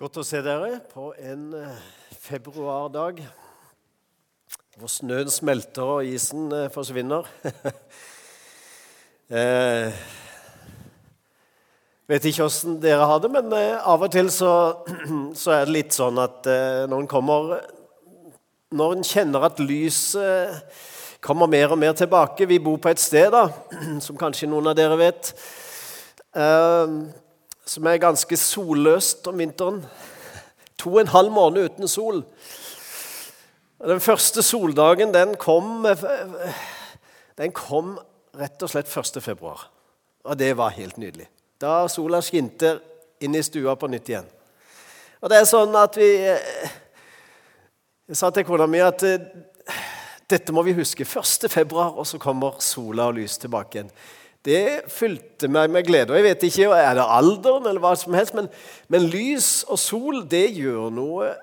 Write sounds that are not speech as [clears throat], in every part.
Godt å se dere på en eh, februardag hvor snøen smelter og isen eh, forsvinner. [laughs] eh, vet ikke åssen dere har det, men eh, av og til så, [clears throat] så, er det litt sånn at når en kommer Når en kjenner at lyset kommer mer og mer tilbake Vi bor på et sted da, [clears throat] som kanskje noen av dere vet. Eh, som er ganske solløst om vinteren. To og en halv måned uten sol. Den første soldagen den kom, den kom rett og slett 1. februar. Og det var helt nydelig. Da sola skinte inn i stua på nytt igjen. Og det er sånn at vi Jeg sa til kona mi at dette må vi huske. 1. februar, og så kommer sola og lys tilbake igjen det fylte meg med glede. Og jeg vet ikke, Er det alderen eller hva som helst? Men, men lys og sol det gjør noe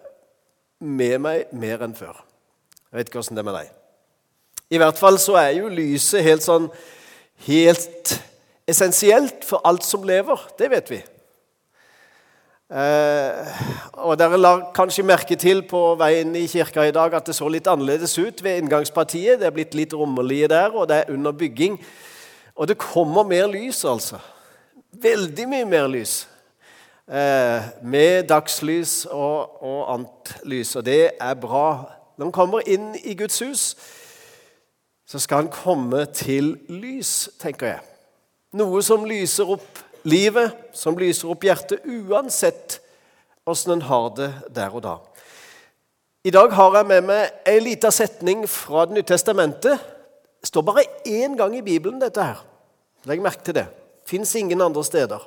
med meg mer enn før. Jeg vet ikke åssen det er med deg. I hvert fall så er jo lyset helt sånn helt essensielt for alt som lever. Det vet vi. Eh, og Dere la kanskje merke til på veien i kirka i dag at det så litt annerledes ut ved inngangspartiet. Det er blitt litt rommelige der, og det er under bygging. Og det kommer mer lys, altså. Veldig mye mer lys. Eh, med dagslys og, og, annet lys, og det er bra. Når han kommer inn i Guds hus, så skal han komme til lys, tenker jeg. Noe som lyser opp livet, som lyser opp hjertet, uansett åssen en har det der og da. I dag har jeg med meg ei lita setning fra Det nye testamentet det står bare én gang i Bibelen, dette her. Legg merke til det. Fins ingen andre steder.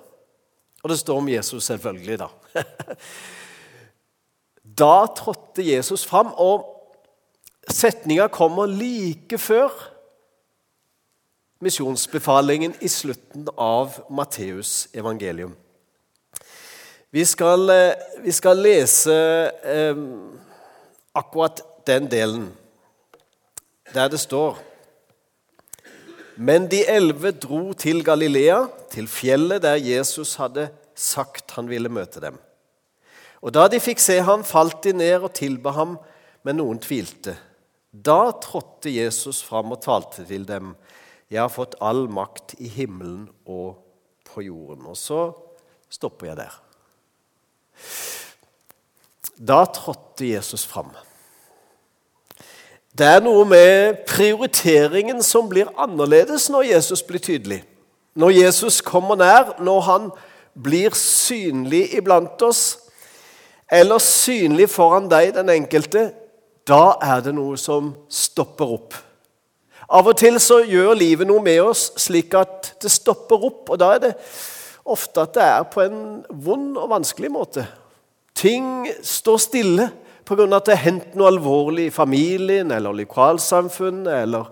Og det står om Jesus, selvfølgelig, da. [laughs] da trådte Jesus fram, og setninga kommer like før misjonsbefalingen i slutten av Matteus evangelium. Vi skal, eh, vi skal lese eh, akkurat den delen der det står men de elleve dro til Galilea, til fjellet der Jesus hadde sagt han ville møte dem. Og Da de fikk se ham, falt de ned og tilba ham, men noen tvilte. Da trådte Jesus fram og talte til dem. Jeg har fått all makt i himmelen og på jorden. Og så stopper jeg der. Da trådte Jesus fram. Det er noe med prioriteringen som blir annerledes når Jesus blir tydelig. Når Jesus kommer nær, når han blir synlig iblant oss, eller synlig foran deg, den enkelte, da er det noe som stopper opp. Av og til så gjør livet noe med oss slik at det stopper opp. Og da er det ofte at det er på en vond og vanskelig måte. Ting står stille pga. at det har hendt noe alvorlig i familien eller lokalsamfunnet eller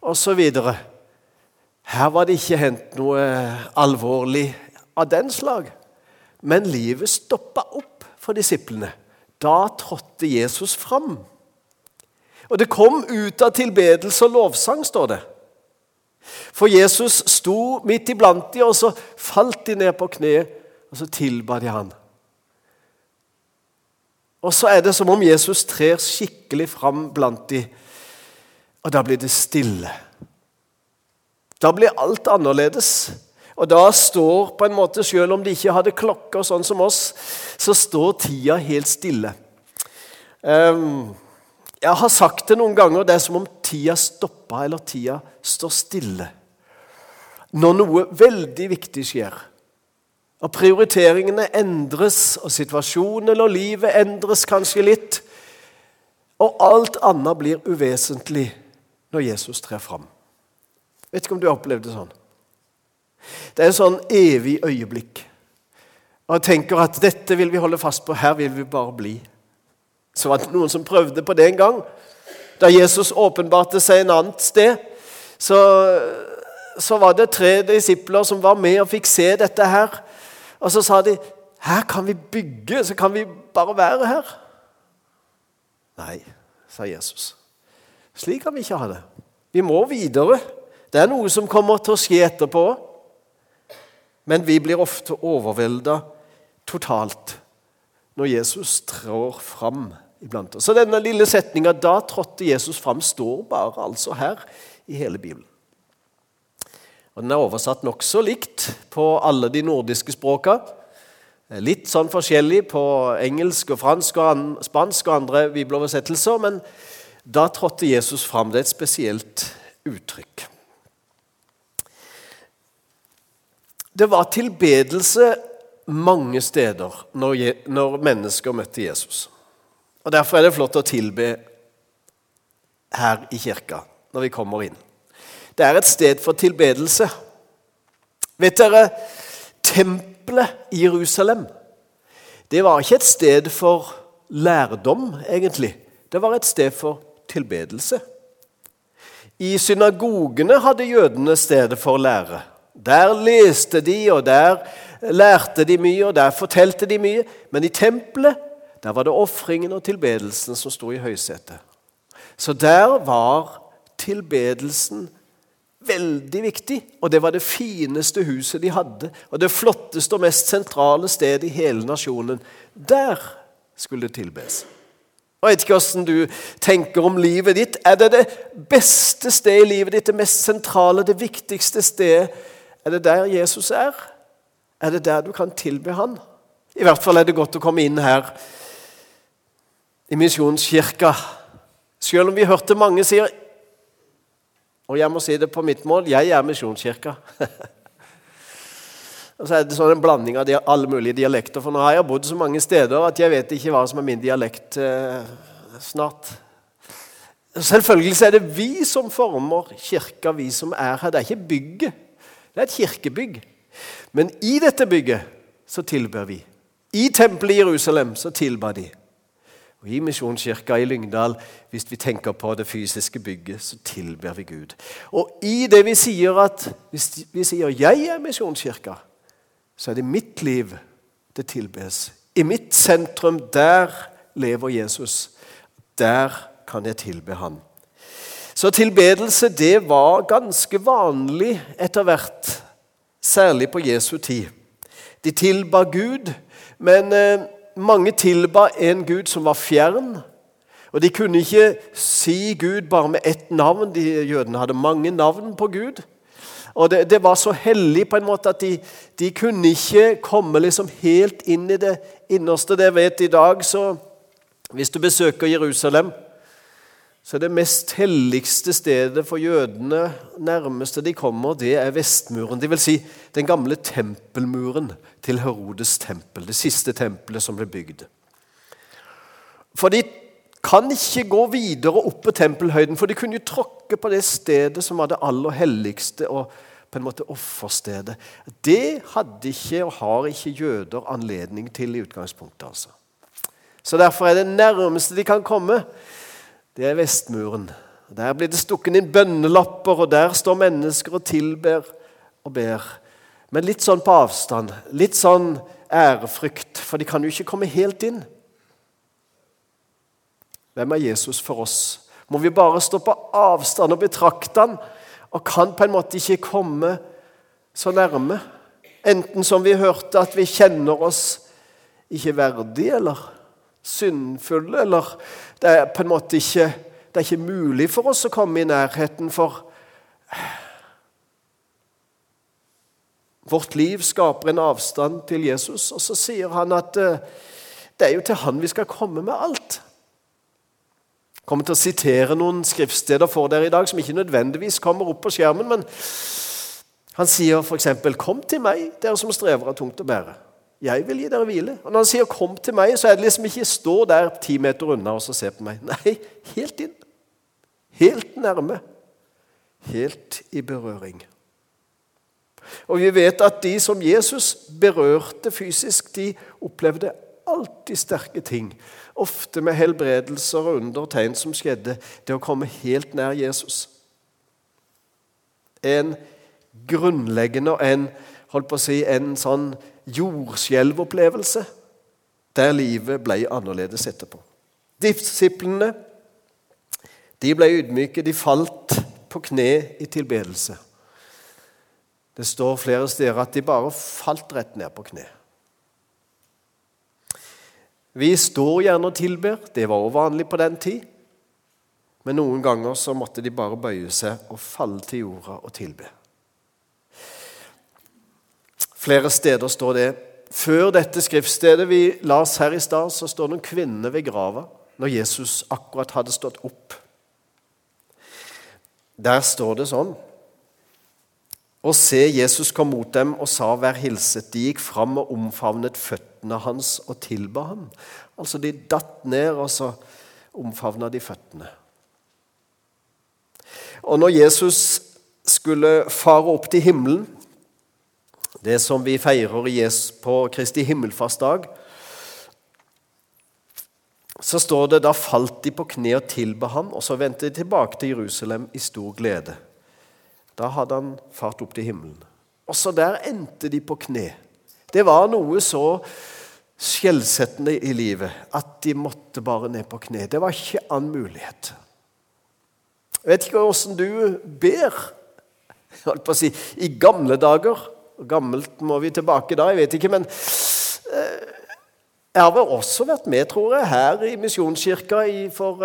osv. Her var det ikke hendt noe alvorlig av den slag. Men livet stoppa opp for disiplene. Da trådte Jesus fram. Og det kom ut av tilbedelse og lovsang, står det. For Jesus sto midt iblant de, og så falt de ned på kne, og så tilba de han. Og så er det som om Jesus trer skikkelig fram blant de, og da blir det stille. Da blir alt annerledes. Og da står på en måte, Selv om de ikke hadde klokker sånn som oss, så står tida helt stille. Um, jeg har sagt det noen ganger, det er som om tida stopper, eller tida står stille. Når noe veldig viktig skjer. Og prioriteringene endres, og situasjonen og livet endres kanskje litt. Og alt annet blir uvesentlig når Jesus trer fram. Vet ikke om du har opplevd det sånn. Det er en sånn evig øyeblikk. Og jeg tenker at dette vil vi holde fast på, her vil vi bare bli. Så var det noen som prøvde på det en gang. Da Jesus åpenbarte seg en annet sted, så, så var det tre disipler som var med og fikk se dette her. Og så sa de her kan vi bygge, så kan vi bare være her. Nei, sa Jesus. Slik kan vi ikke ha det. Vi må videre. Det er noe som kommer til å skje etterpå. Men vi blir ofte overvelda totalt når Jesus trår fram iblant oss. Så denne lille setninga 'da trådte Jesus fram' står bare altså her i hele Bibelen. Og Den er oversatt nokså likt på alle de nordiske språka. Litt sånn forskjellig på engelsk og fransk og spansk og andre bibeloversettelser, men da trådte Jesus fram. Det er et spesielt uttrykk. Det var tilbedelse mange steder når mennesker møtte Jesus. Og Derfor er det flott å tilbe her i kirka når vi kommer inn. Det er et sted for tilbedelse. Vet dere, tempelet i Jerusalem det var ikke et sted for lærdom, egentlig. Det var et sted for tilbedelse. I synagogene hadde jødene stedet for lære. Der leste de, og der lærte de mye, og der fortalte de mye. Men i tempelet der var det ofringen og tilbedelsen som sto i høysetet. Så der var tilbedelsen veldig viktig, og det var det fineste huset de hadde. Og det flotteste og mest sentrale stedet i hele nasjonen. Der skulle det tilbes. Jeg vet ikke hvordan du tenker om livet ditt. Er det det beste stedet i livet ditt, det mest sentrale, det viktigste stedet? Er det der Jesus er? Er det der du kan tilbe han? I hvert fall er det godt å komme inn her i Misjonskirka. Selv om vi hørte mange si Og jeg må si det på mitt mål jeg er Misjonskirka. [laughs] og så er det sånn en blanding av alle mulige dialekter. For nå har jeg bodd så mange steder at jeg vet ikke hva som er min dialekt eh, snart. Selvfølgelig er det vi som former kirka, vi som er her. Det er ikke bygget. Det er et kirkebygg. Men i dette bygget så tilber vi. I tempelet i Jerusalem så tilba de. Og I Misjonskirka i Lyngdal, hvis vi tenker på det fysiske bygget, så tilber vi Gud. Og i det vi sier at Hvis vi sier 'jeg er Misjonskirka', så er det mitt liv det tilbes. I mitt sentrum, der lever Jesus. Der kan jeg tilbe Han. Så tilbedelse det var ganske vanlig etter hvert, særlig på Jesu tid. De tilba Gud, men eh, mange tilba en Gud som var fjern. Og De kunne ikke si Gud bare med ett navn. De, jødene hadde mange navn på Gud. Og det, det var så hellig på en måte at de, de, kunne ikke komme liksom helt inn i det innerste. Det vet i dag, så Hvis du besøker Jerusalem, så er det mest helligste stedet for jødene nærmeste de kommer, det er Vestmuren. Det vil si den gamle tempelmuren til Herodes tempel. Det siste tempelet som ble bygd. For de kan ikke gå videre opp på tempelhøyden, for de kunne jo tråkke på det stedet som var det aller helligste og på en måte offerstedet. Det hadde ikke og har ikke jøder anledning til i utgangspunktet. altså. Så Derfor er det nærmeste de kan komme, det er Vestmuren. Der blir det stukket inn bønnelapper, og der står mennesker og tilber og ber. Men litt sånn på avstand. Litt sånn ærefrykt, for de kan jo ikke komme helt inn. Hvem er Jesus for oss? Må vi bare stå på avstand og betrakte han, og kan på en måte ikke komme så nærme? Enten som vi hørte, at vi kjenner oss ikke verdig, eller syndfulle, eller det er på en måte ikke, det er ikke mulig for oss å komme i nærheten, for Vårt liv skaper en avstand til Jesus, og så sier han at eh, det er jo til han vi skal komme med alt. Jeg kommer til å sitere noen skriftsteder for dere i dag som ikke nødvendigvis kommer opp på skjermen, men han sier f.eks.: Kom til meg, dere som strever av tungt å bære. 'Jeg vil gi dere hvile.' Og Når han sier 'kom til meg', så er det liksom ikke 'stå der ti meter unna og så se på meg'. [laughs] Nei, helt inn. Helt nærme. Helt i berøring. Og vi vet at de som Jesus berørte fysisk, de opplevde alltid sterke ting. Ofte med helbredelser og undertegn som skjedde. Det å komme helt nær Jesus. En grunnleggende og en, holdt på å si, en sånn jordskjelvopplevelse der livet ble annerledes etterpå. Disiplene de ble ydmyke. De falt på kne i tilbedelse. Det står flere steder at de bare falt rett ned på kne. Vi står gjerne og tilber. Det var også vanlig på den tid. Men noen ganger så måtte de bare bøye seg og falle til jorda og tilbe. Flere steder står det Før dette skriftstedet vi las her i stad, så står det en kvinne ved grava når Jesus akkurat hadde stått opp. Der står det sånn Og se, Jesus kom mot dem og sa, 'Vær hilset.' De gikk fram og omfavnet føttene hans og tilba ham. Altså, de datt ned, og så omfavna de føttene. Og når Jesus skulle fare opp til himmelen, det som vi feirer på Kristi himmelfartsdag, så står det da falt de på kne og tilba ham, og så vendte de tilbake til Jerusalem i stor glede. Da hadde han fart opp til himmelen. Også der endte de på kne. Det var noe så skjellsettende i livet at de måtte bare ned på kne. Det var ikke annen mulighet. Jeg vet ikke åssen du ber holdt på å si, i gamle dager. Gammelt må vi tilbake da, jeg vet ikke. Men eh, jeg har vel også vært med, tror jeg, her i Misjonskirka for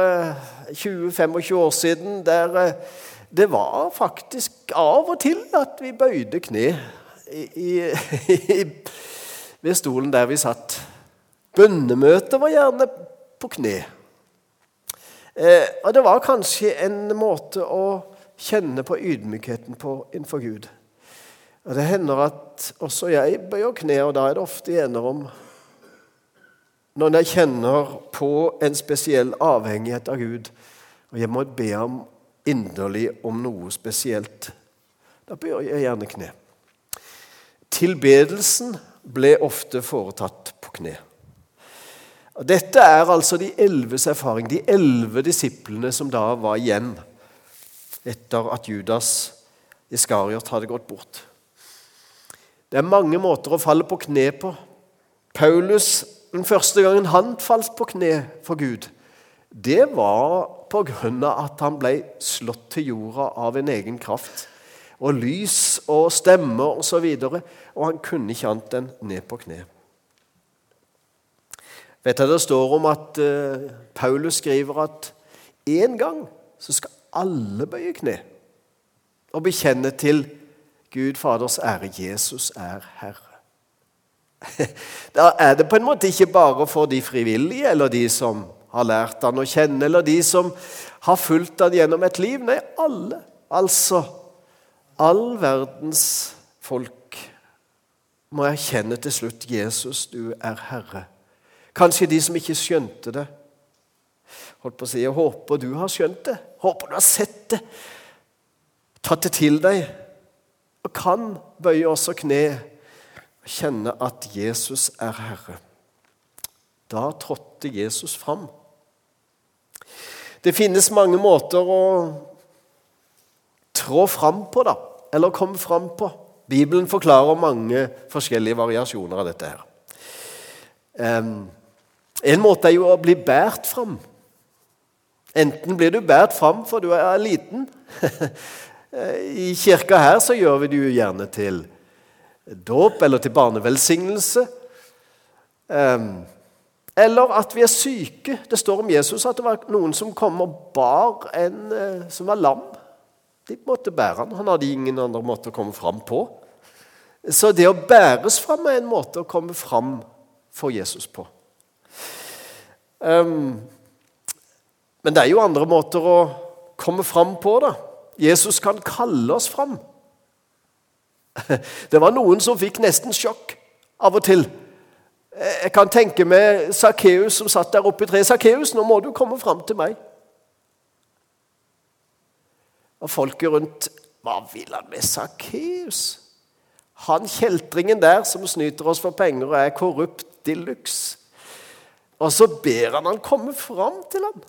20-25 eh, år siden, der eh, det var faktisk av og til at vi bøyde kne i, i, [laughs] ved stolen der vi satt. Bønnemøtet var gjerne på kne. Eh, og det var kanskje en måte å kjenne på ydmykheten på innenfor Gud. Og Det hender at også jeg bøyer kne, og da er det ofte enerom. når jeg kjenner på en spesiell avhengighet av Gud, og jeg må be ham inderlig om noe spesielt, da bøyer jeg gjerne kne. Tilbedelsen ble ofte foretatt på kne. Dette er altså de elves erfaring, de elleve disiplene som da var igjen etter at Judas Iskariot hadde gått bort. Det er mange måter å falle på kne på. Paulus den første gangen han falt på kne for Gud, det var av at han ble slått til jorda av en egen kraft. Og lys og stemmer osv. Og, så og han kunne ikke annet enn ned på kne. Vet du, Det står om at uh, Paulus skriver at en gang så skal alle bøye kne og bekjenne til Gud Faders ære Jesus er Herre. [laughs] Da er det på en måte ikke bare for de frivillige eller de som har lært han å kjenne, eller de som har fulgt han gjennom et liv. Nei, alle. Altså all verdens folk må erkjenne til slutt Jesus, du er Herre. Kanskje de som ikke skjønte det. Holdt på å si, Jeg håper du har skjønt det. Håper du har sett det. Tatt det til deg. Og kan bøye også kne og kjenne at Jesus er Herre. Da trådte Jesus fram. Det finnes mange måter å trå fram på, da, eller komme fram på. Bibelen forklarer mange forskjellige variasjoner av dette. her. En måte er jo å bli båret fram. Enten blir du båret fram for du er liten. [laughs] I kirka her så gjør vi det jo gjerne til dåp eller til barnevelsignelse. Eller at vi er syke. Det står om Jesus at det var noen som kom og bar en eh, som var lam. De måtte bære han. Han hadde ingen andre måte å komme fram på. Så det å bæres fram er en måte å komme fram for Jesus på. Men det er jo andre måter å komme fram på. da. Jesus kan kalle oss fram. Det var noen som fikk nesten sjokk av og til. Jeg kan tenke meg Sakkeus som satt der oppe i treet. 'Sakkeus, nå må du komme fram til meg.' Og folket rundt Hva vil han med Sakkeus? Han kjeltringen der som snyter oss for penger og er korrupt de luxe. Og så ber han han komme fram til ham.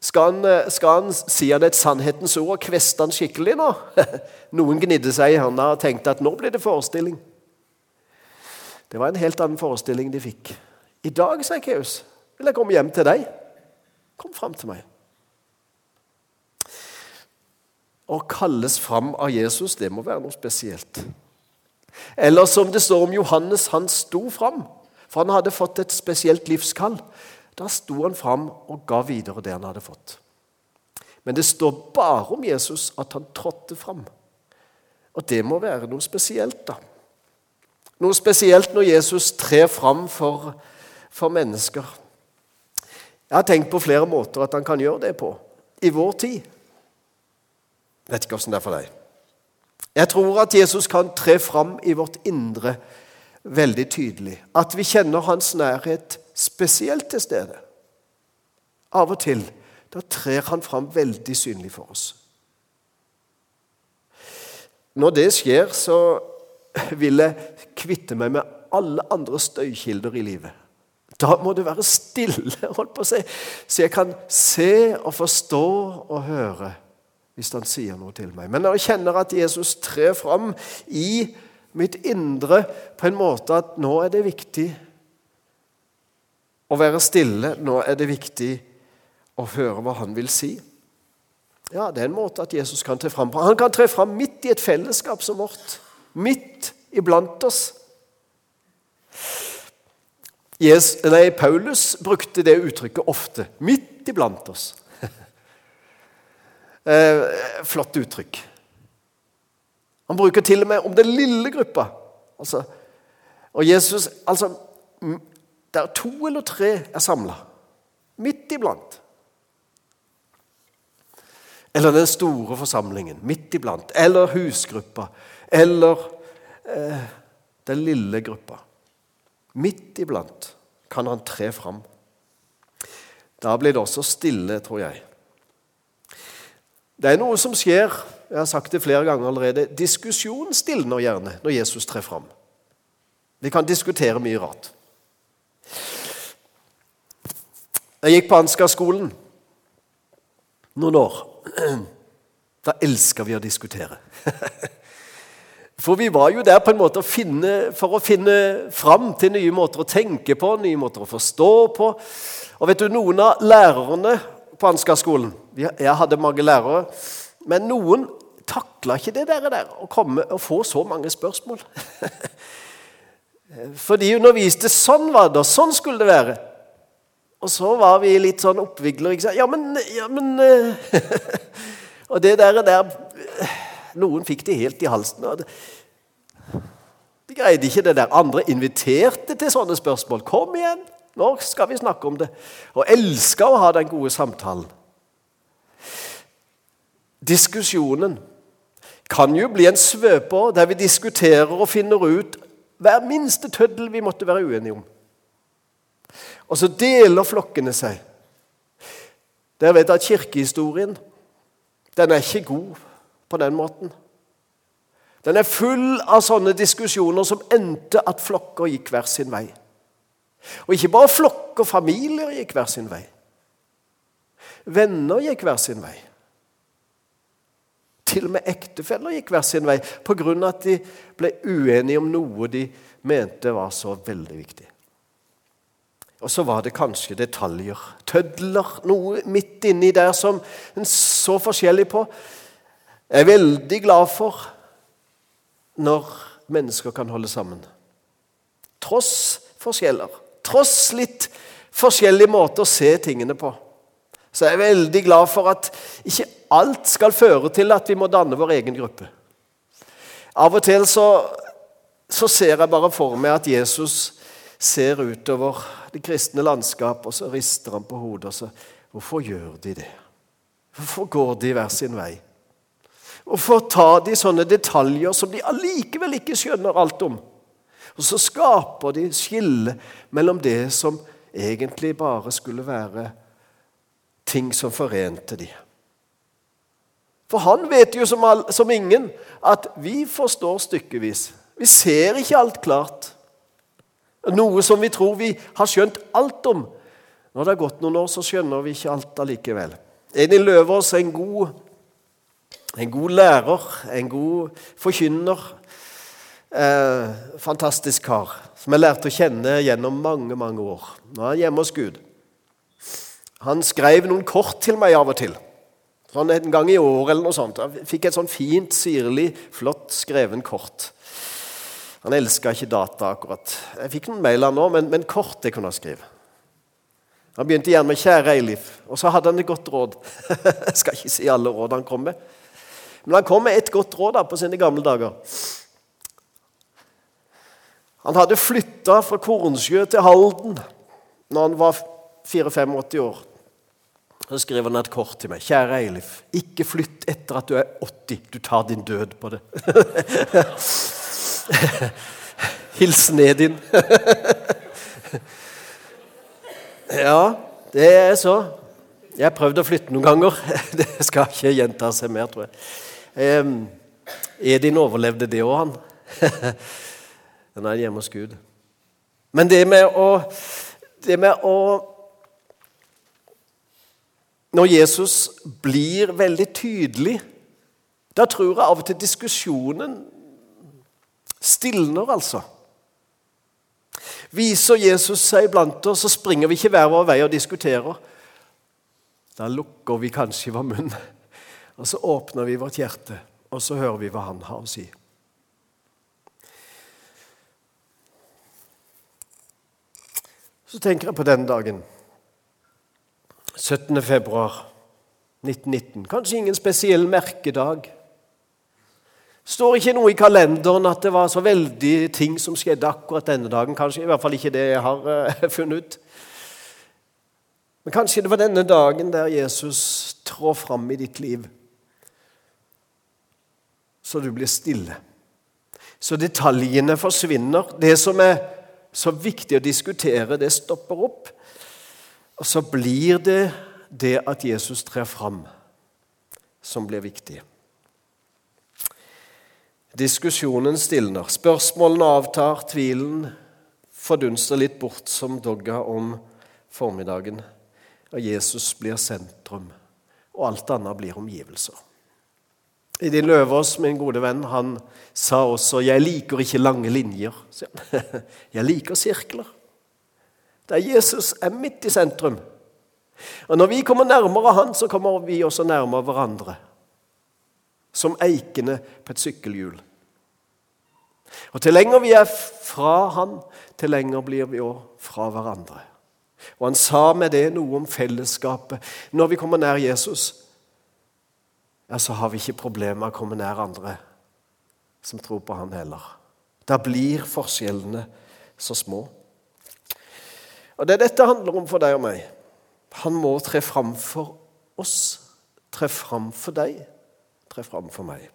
Skal han, eh, skal han si han et sannhetens ord og kveste han skikkelig nå? [laughs] Noen gnidde seg i hånda og tenkte at nå blir det forestilling. Det var en helt annen forestilling de fikk. I dag, sa Keus, vil jeg komme hjem til deg. Kom fram til meg. Å kalles fram av Jesus, det må være noe spesielt. Eller som det står om Johannes, han sto fram. For han hadde fått et spesielt livskall. Da sto han fram og ga videre det han hadde fått. Men det står bare om Jesus at han trådte fram. Og det må være noe spesielt, da. Noe spesielt når Jesus trer fram for, for mennesker. Jeg har tenkt på flere måter at han kan gjøre det på i vår tid. Jeg vet ikke åssen det er for deg. Jeg tror at Jesus kan tre fram i vårt indre veldig tydelig. At vi kjenner hans nærhet spesielt til stede. Av og til da trer han fram veldig synlig for oss. Når det skjer, så vil jeg kvitte meg med alle andre støykilder i livet. Da må det være stille, holdt på å si, så jeg kan se og forstå og høre hvis han sier noe til meg. Men når jeg kjenner at Jesus trer fram i mitt indre på en måte at nå er det viktig å være stille, nå er det viktig å høre hva han vil si. Ja, det er en måte at Jesus kan tre fram på. Han kan tre fram midt i et fellesskap som vårt. Midt iblant oss. Jesus, nei, Paulus brukte det uttrykket ofte. Midt iblant oss. [laughs] eh, flott uttrykk. Han bruker til og med om den lille gruppa. Altså, og Jesus altså, Der to eller tre er samla. Midt iblant. Eller den store forsamlingen. Midt iblant. Eller husgruppa. Eller eh, den lille gruppa. Midt iblant kan han tre fram. Da blir det også stille, tror jeg. Det er noe som skjer, jeg har sagt det flere ganger allerede. Diskusjonen stilner gjerne når Jesus trer fram. Vi kan diskutere mye rart. Jeg gikk på Ansgar-skolen noen år. Da elska vi å diskutere. [laughs] For vi var jo der på en måte finne, for å finne fram til nye måter å tenke på, nye måter å forstå på. Og vet du, Noen av lærerne på Ansgar-skolen Jeg hadde mange lærere. Men noen takla ikke det der, der å komme og få så mange spørsmål. [laughs] For de underviste sånn var det, og sånn skulle det være. Og så var vi litt sånn oppvigler. Ja, men, ja, men [laughs] Og det der, der noen fikk det helt i halsen. De greide ikke det der. Andre inviterte til sånne spørsmål. Kom igjen, nå skal vi snakke om det. Og elska å ha den gode samtalen. Diskusjonen kan jo bli en svøper der vi diskuterer og finner ut hver minste tøddel vi måtte være uenige om. Og så deler flokkene seg. Dere vet at kirkehistorien den er ikke god på den måten. Den er full av sånne diskusjoner som endte at flokker gikk hver sin vei. Og ikke bare flokker, familier gikk hver sin vei. Venner gikk hver sin vei. Til og med ektefeller gikk hver sin vei pga. at de ble uenige om noe de mente var så veldig viktig. Og så var det kanskje detaljer, tødler, noe midt inni der som en så forskjellig på. Jeg er veldig glad for når mennesker kan holde sammen. Tross forskjeller. Tross litt forskjellige måter å se tingene på. Så jeg er veldig glad for at ikke alt skal føre til at vi må danne vår egen gruppe. Av og til så, så ser jeg bare for meg at Jesus ser utover det kristne landskap, og så rister han på hodet. og så, Hvorfor gjør de det? Hvorfor går de hver sin vei? Hvorfor tar de sånne detaljer som de allikevel ikke skjønner alt om? Og så skaper de skille mellom det som egentlig bare skulle være ting som forente de. For han vet jo som, all, som ingen at vi forstår stykkevis. Vi ser ikke alt klart. Noe som vi tror vi har skjønt alt om. Når det har gått noen år, så skjønner vi ikke alt allikevel. Elin Løvås er en god, en god lærer, en god forkynner. Eh, fantastisk kar som jeg lærte å kjenne gjennom mange mange år. Nå er han hjemme hos Gud. Han skrev noen kort til meg av og til. Sånn En gang i år eller noe sånt. Jeg fikk et sånn fint, sirlig, flott skreven kort. Han elska ikke data akkurat. Jeg fikk noen mailer nå, men, men kort det kunne skrive. Han begynte gjerne med 'Kjære Eilif', og så hadde han et godt råd. [laughs] Jeg skal ikke si alle råd han kom med, men han kom med et godt råd da, på sine gamle dager. Han hadde flytta fra Kornsjø til Halden når han var 84 år. Så skriver han et kort til meg. 'Kjære Eilif, ikke flytt etter at du er 80. Du tar din død på det.' [laughs] Hilsen Edin. [laughs] ja, det er så. Jeg har prøvd å flytte noen ganger. [laughs] Det skal ikke gjenta seg mer, tror jeg. Edin overlevde det òg, han. Den er hjemme hos Gud. Men det med å, det med å Når Jesus blir veldig tydelig, da tror jeg av og til diskusjonen stilner, altså. Viser Jesus seg blant oss, så springer vi ikke hver vår vei og diskuterer. Da lukker vi kanskje vår munn, og så åpner vi vårt hjerte, og så hører vi hva han har å si. Så tenker jeg på den dagen. 17. februar 1919. Kanskje ingen spesiell merkedag. står ikke noe i kalenderen at det var så veldig ting som skjedde akkurat denne dagen. Kanskje i hvert fall ikke det jeg har uh, [laughs] funnet ut. Men kanskje det var denne dagen der Jesus trår fram i ditt liv, så du blir stille. Så detaljene forsvinner. Det som er så viktig å diskutere, det stopper opp. Og så blir det det at Jesus trer fram, som blir viktig. Diskusjonen stilner, spørsmålene avtar, tvilen fordunster litt bort som dogga om formiddagen. Og Jesus blir sentrum, og alt annet blir omgivelser. Edin Løvaas, min gode venn, han sa også 'Jeg liker ikke lange linjer'. [laughs] Jeg liker sirkler. Der Jesus er midt i sentrum. Og Når vi kommer nærmere han, så kommer vi også nærmere hverandre. Som eikene på et sykkelhjul. Og Til lenger vi er fra han, til lenger blir vi òg fra hverandre. Og Han sa med det noe om fellesskapet. Når vi kommer nær Jesus, ja, så har vi ikke problemer med å komme nær andre som tror på Han heller. Da blir forskjellene så små. Og Det er dette handler om for deg og meg. Han må tre fram for oss, tre fram for deg, tre fram for meg.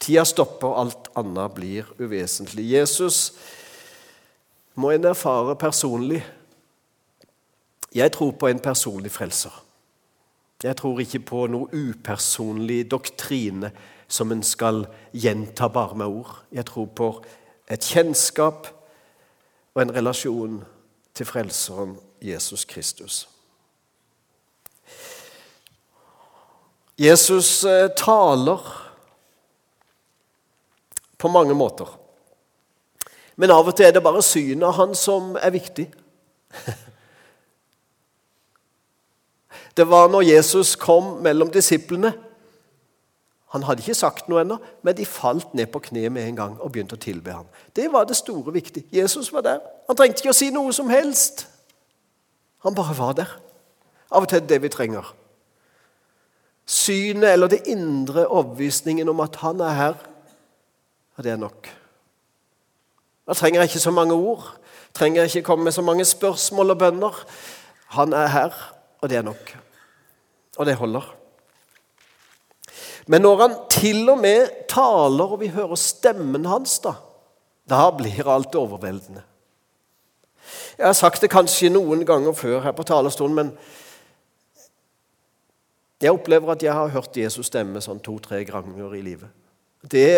Tida stopper, alt annet blir uvesentlig. Jesus må en erfare personlig. Jeg tror på en personlig frelser. Jeg tror ikke på noe upersonlig doktrine som en skal gjenta bare med ord. Jeg tror på et kjennskap og en relasjon til Frelseren Jesus Kristus. Jesus eh, taler på mange måter. Men av og til er det bare synet av han som er viktig. [laughs] Det var når Jesus kom mellom disiplene. Han hadde ikke sagt noe ennå, men de falt ned på kne med en gang og begynte å tilbe ham. Det var det store viktige. Jesus var der. Han trengte ikke å si noe som helst. Han bare var der. Av og til er det vi trenger. Synet eller det indre overbevisningen om at han er her, og det er nok. Da trenger jeg ikke så mange ord. Trenger jeg ikke komme med så mange spørsmål og bønner. Han er her, og det er nok. Og det holder. Men når han til og med taler, og vi hører stemmen hans, da, da blir alt overveldende. Jeg har sagt det kanskje noen ganger før her på talerstolen, men jeg opplever at jeg har hørt Jesus stemme sånn to-tre ganger i livet. Det,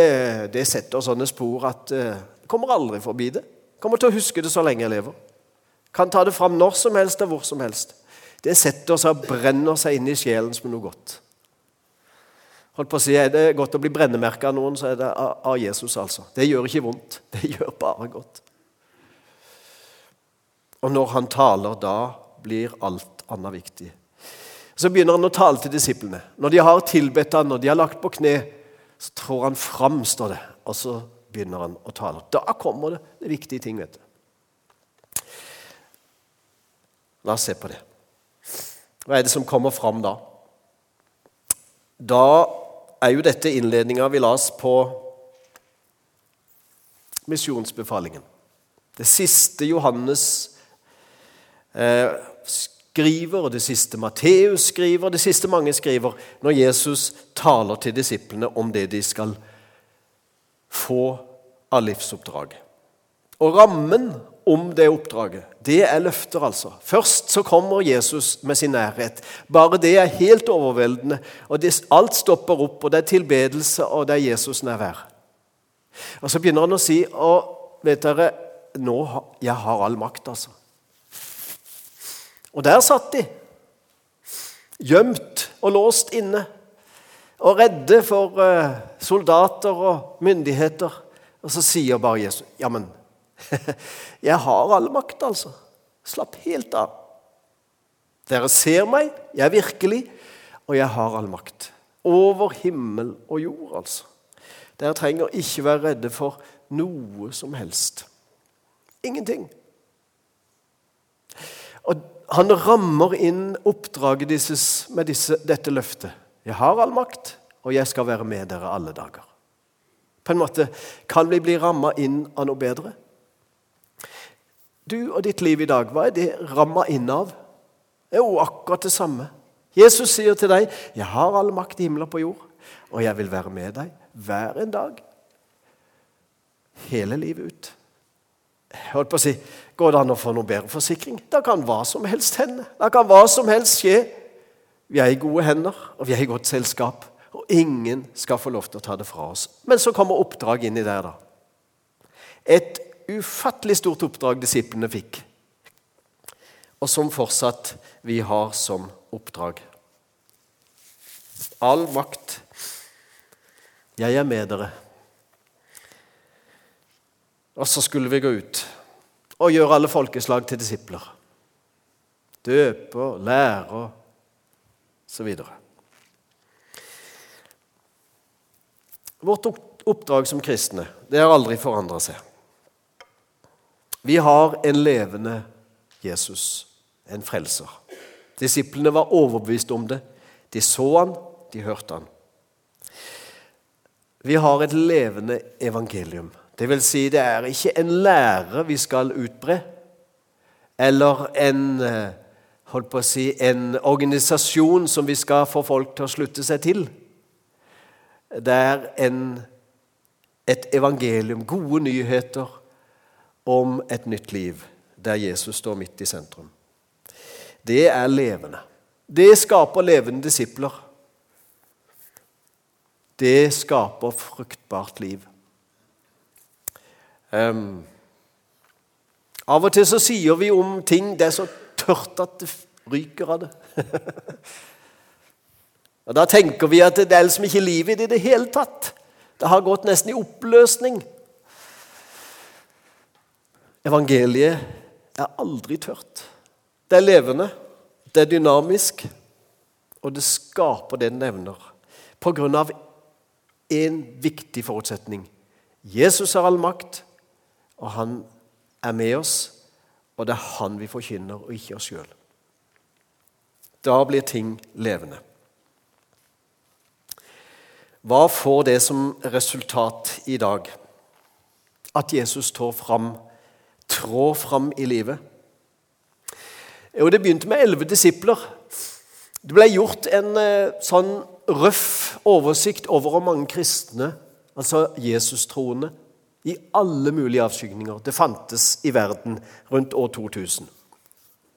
det, setter sånne spor at jeg uh, kommer aldri forbi det. Kommer til å huske det så lenge jeg lever. Kan ta det fram når som helst og hvor som helst. Det setter seg og brenner seg inn i sjelen som noe godt. Holdt på å si, Er det godt å bli brennemerka av noen, så er det av Jesus. altså. Det gjør ikke vondt. [laughs] Det gjør bare godt. Og når han taler, da blir alt annet viktig. Så begynner han å tale til disiplene. Når de har tilbedt han, når de har lagt på kne, så trår han fram, står det, og så begynner han å tale. Da kommer det, det viktige ting, vet du. La oss se på det. Hva er det som kommer fram da? Da er jo dette innledninga vi las på misjonsbefalingen. Det siste Johannes eh, skriver, og det siste Matteus skriver, det siste mange skriver, når Jesus taler til disiplene om det de skal få av livsoppdraget. Og rammen om det oppdraget, det er løfter, altså. Først så kommer Jesus med sin nærhet. Bare det er helt overveldende. og det, Alt stopper opp, og det er tilbedelse, og det er Jesus nærvær. Og Så begynner han å si og vet dere, nå, har, jeg har all makt, altså. Og der satt de, gjemt og låst inne, og redde for eh, soldater og myndigheter. Og så sier bare Jesus, 'Ja, men [laughs] jeg har all makt, altså. Slapp helt av.' Dere ser meg, jeg er virkelig, og jeg har all makt. Over himmel og jord, altså. Dere trenger ikke være redde for noe som helst. Ingenting. Og han rammer inn oppdraget disses med disse, dette løftet. Jeg har all makt, og jeg skal være med dere alle dager. På en måte kan vi bli ramma inn av noe bedre. Du og ditt liv i dag, hva er det ramma inn av? Det er jo akkurat det samme. Jesus sier til deg, 'Jeg har all makt i himmelen og på jord, og jeg vil være med deg hver en dag.' Hele livet ut. Jeg holdt på å si, Går det an å få noe bedre forsikring? Da kan hva som helst hende. Da kan hva som helst skje. Vi er i gode hender, og vi er i godt selskap. Og ingen skal få lov til å ta det fra oss. Men så kommer oppdrag inn i der, da. Et ufattelig stort oppdrag disiplene fikk, og som fortsatt vi har som oppdrag. All makt. Jeg er med dere. Og så skulle vi gå ut og gjøre alle folkeslag til disipler. Døpe og lære og så videre. Vårt oppdrag som kristne det har aldri forandra seg. Vi har en levende Jesus, en frelser. Disiplene var overbevist om det. De så han, de hørte han. Vi har et levende evangelium. Det vil si, det er ikke en lære vi skal utbre, eller en, eh, holdt på å si, en organisasjon som vi skal få folk til å slutte seg til. Det er en, et evangelium, gode nyheter om et nytt liv, der Jesus står midt i sentrum. Det er levende. Det skaper levende disipler. Det skaper fruktbart liv. Um, av og til så sier vi om ting det er så tørt at det ryker av det. [laughs] og Da tenker vi at det er liksom ikke liv i det i det hele tatt. Det har gått nesten i oppløsning. Evangeliet er aldri tørt. Det er levende, det er dynamisk, og det skaper det det nevner. På grunn av én viktig forutsetning. Jesus har all makt, og han er med oss, og det er han vi forkynner, og ikke oss sjøl. Da blir ting levende. Hva får det som resultat i dag? At Jesus står fram, trår fram i livet? Jo, Det begynte med elleve disipler. Det ble gjort en eh, sånn røff oversikt over hvor mange kristne, altså Jesus-troende, i alle mulige avskygninger det fantes i verden rundt år 2000.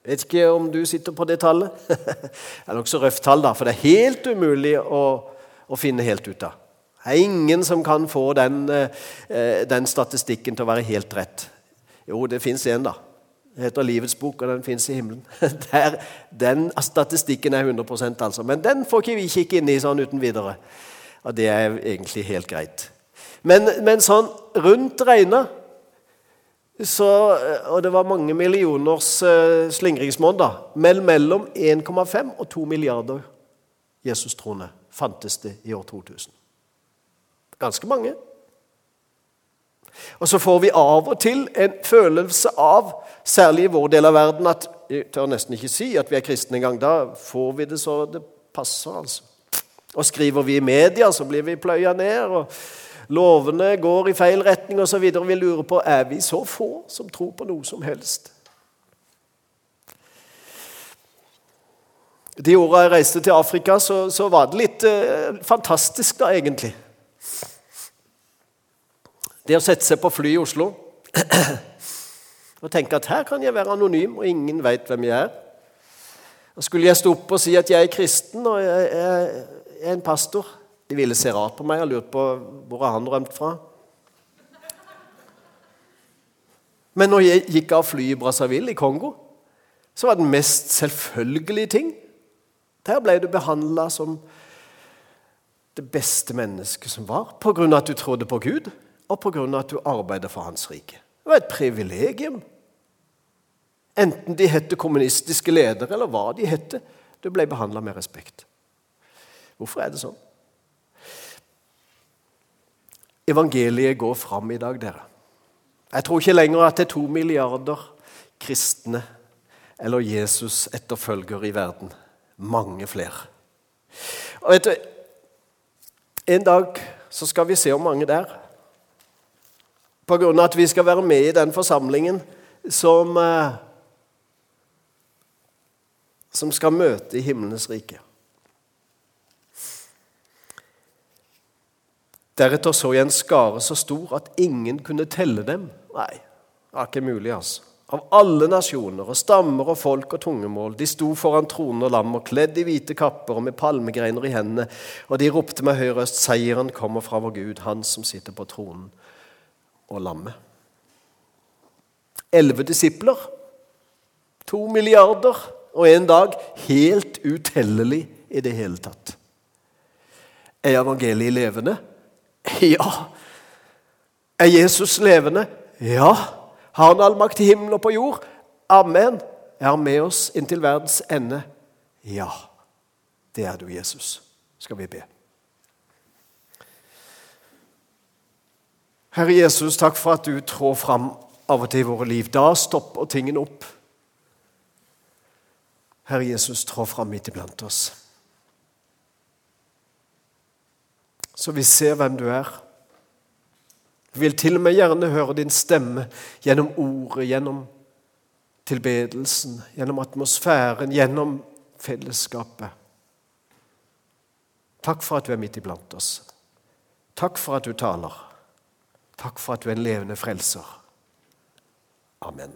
Jeg vet ikke om du sitter på det tallet. [laughs] det er nokså røft tall, da, for det er helt umulig å, å, finne helt ut av. Det er ingen som kan få den, eh, den statistikken til å være helt rett. Jo, det fins en, da. Det heter Livets bok, og den fins i himmelen. [laughs] Der, den statistikken er 100% altså. Men den får ikke vi kikke inn i sånn uten videre. Og det er egentlig helt greit. Men, men sånn rundt regna Og det var mange millioners uh, slingringsmonn, da. Men mellom 1,5 og 2 milliarder Jesus-troende fantes det i år 2000. Ganske mange. Og så får vi av og til en følelse av, særlig i vår del av verden, at jeg tør nesten ikke si at vi er kristne engang. Da får vi det så det passer, altså. Og skriver vi i media, så blir vi pløya ned. og Lovene går i feil retning osv. Vi lurer på er vi så få som tror på noe som helst. De åra jeg reiste til Afrika, så, så var det litt eh, fantastisk, da, egentlig. Det å sette seg på fly i Oslo og tenke at her kan jeg være anonym, og ingen veit hvem jeg er. Og Skulle jeg stå opp og si at jeg er kristen og jeg er en pastor De ville se rart på meg og lurt på hvor han rømt fra. Men når jeg gikk av flyet i Brazzaville i Kongo, så var det den mest selvfølgelige ting. Der ble du behandla som det beste mennesket som var, av at du trodde på Gud, og av at du arbeider for Hans rike. Det var et privilegium. Enten de het kommunistiske ledere, eller hva de het. Du ble behandla med respekt. Hvorfor er det sånn? Evangeliet går fram i dag, dere. Jeg tror ikke lenger at det er to milliarder kristne eller Jesus-etterfølgere i verden. Mange flere. Og vet du, En dag så skal vi se hvor mange det er. Av at vi skal være med i den forsamlingen som eh, som skal møte i himlenes rike. Deretter så jeg en skare så stor at ingen kunne telle dem. Nei, det var ikke mulig, altså. Av alle nasjoner og stammer og folk og tungemål. De sto foran tronen og lam kledd i hvite kapper og med palmegreiner i hendene. Og de ropte med høy røst, seieren kommer fra vår Gud, Han som sitter på tronen og lammet. Elleve disipler. To milliarder og en dag helt utellelig i det hele tatt. Er evangeliet levende? Ja. Er Jesus levende? Ja. Har han all makt i himmelen og på jord? Amen. Er han med oss inntil verdens ende? Ja. Det er du, Jesus. Skal vi be. Herre Jesus, takk for at du trår fram av og til i våre liv. Da stopper tingene opp. Herre Jesus, trå fram midt iblant oss. Så vi ser hvem du er. Vi vil til og med gjerne høre din stemme gjennom ordet, gjennom tilbedelsen, gjennom atmosfæren, gjennom fellesskapet. Takk for at du er midt iblant oss. Takk for at du taler. Takk for at du er en levende frelser. Amen.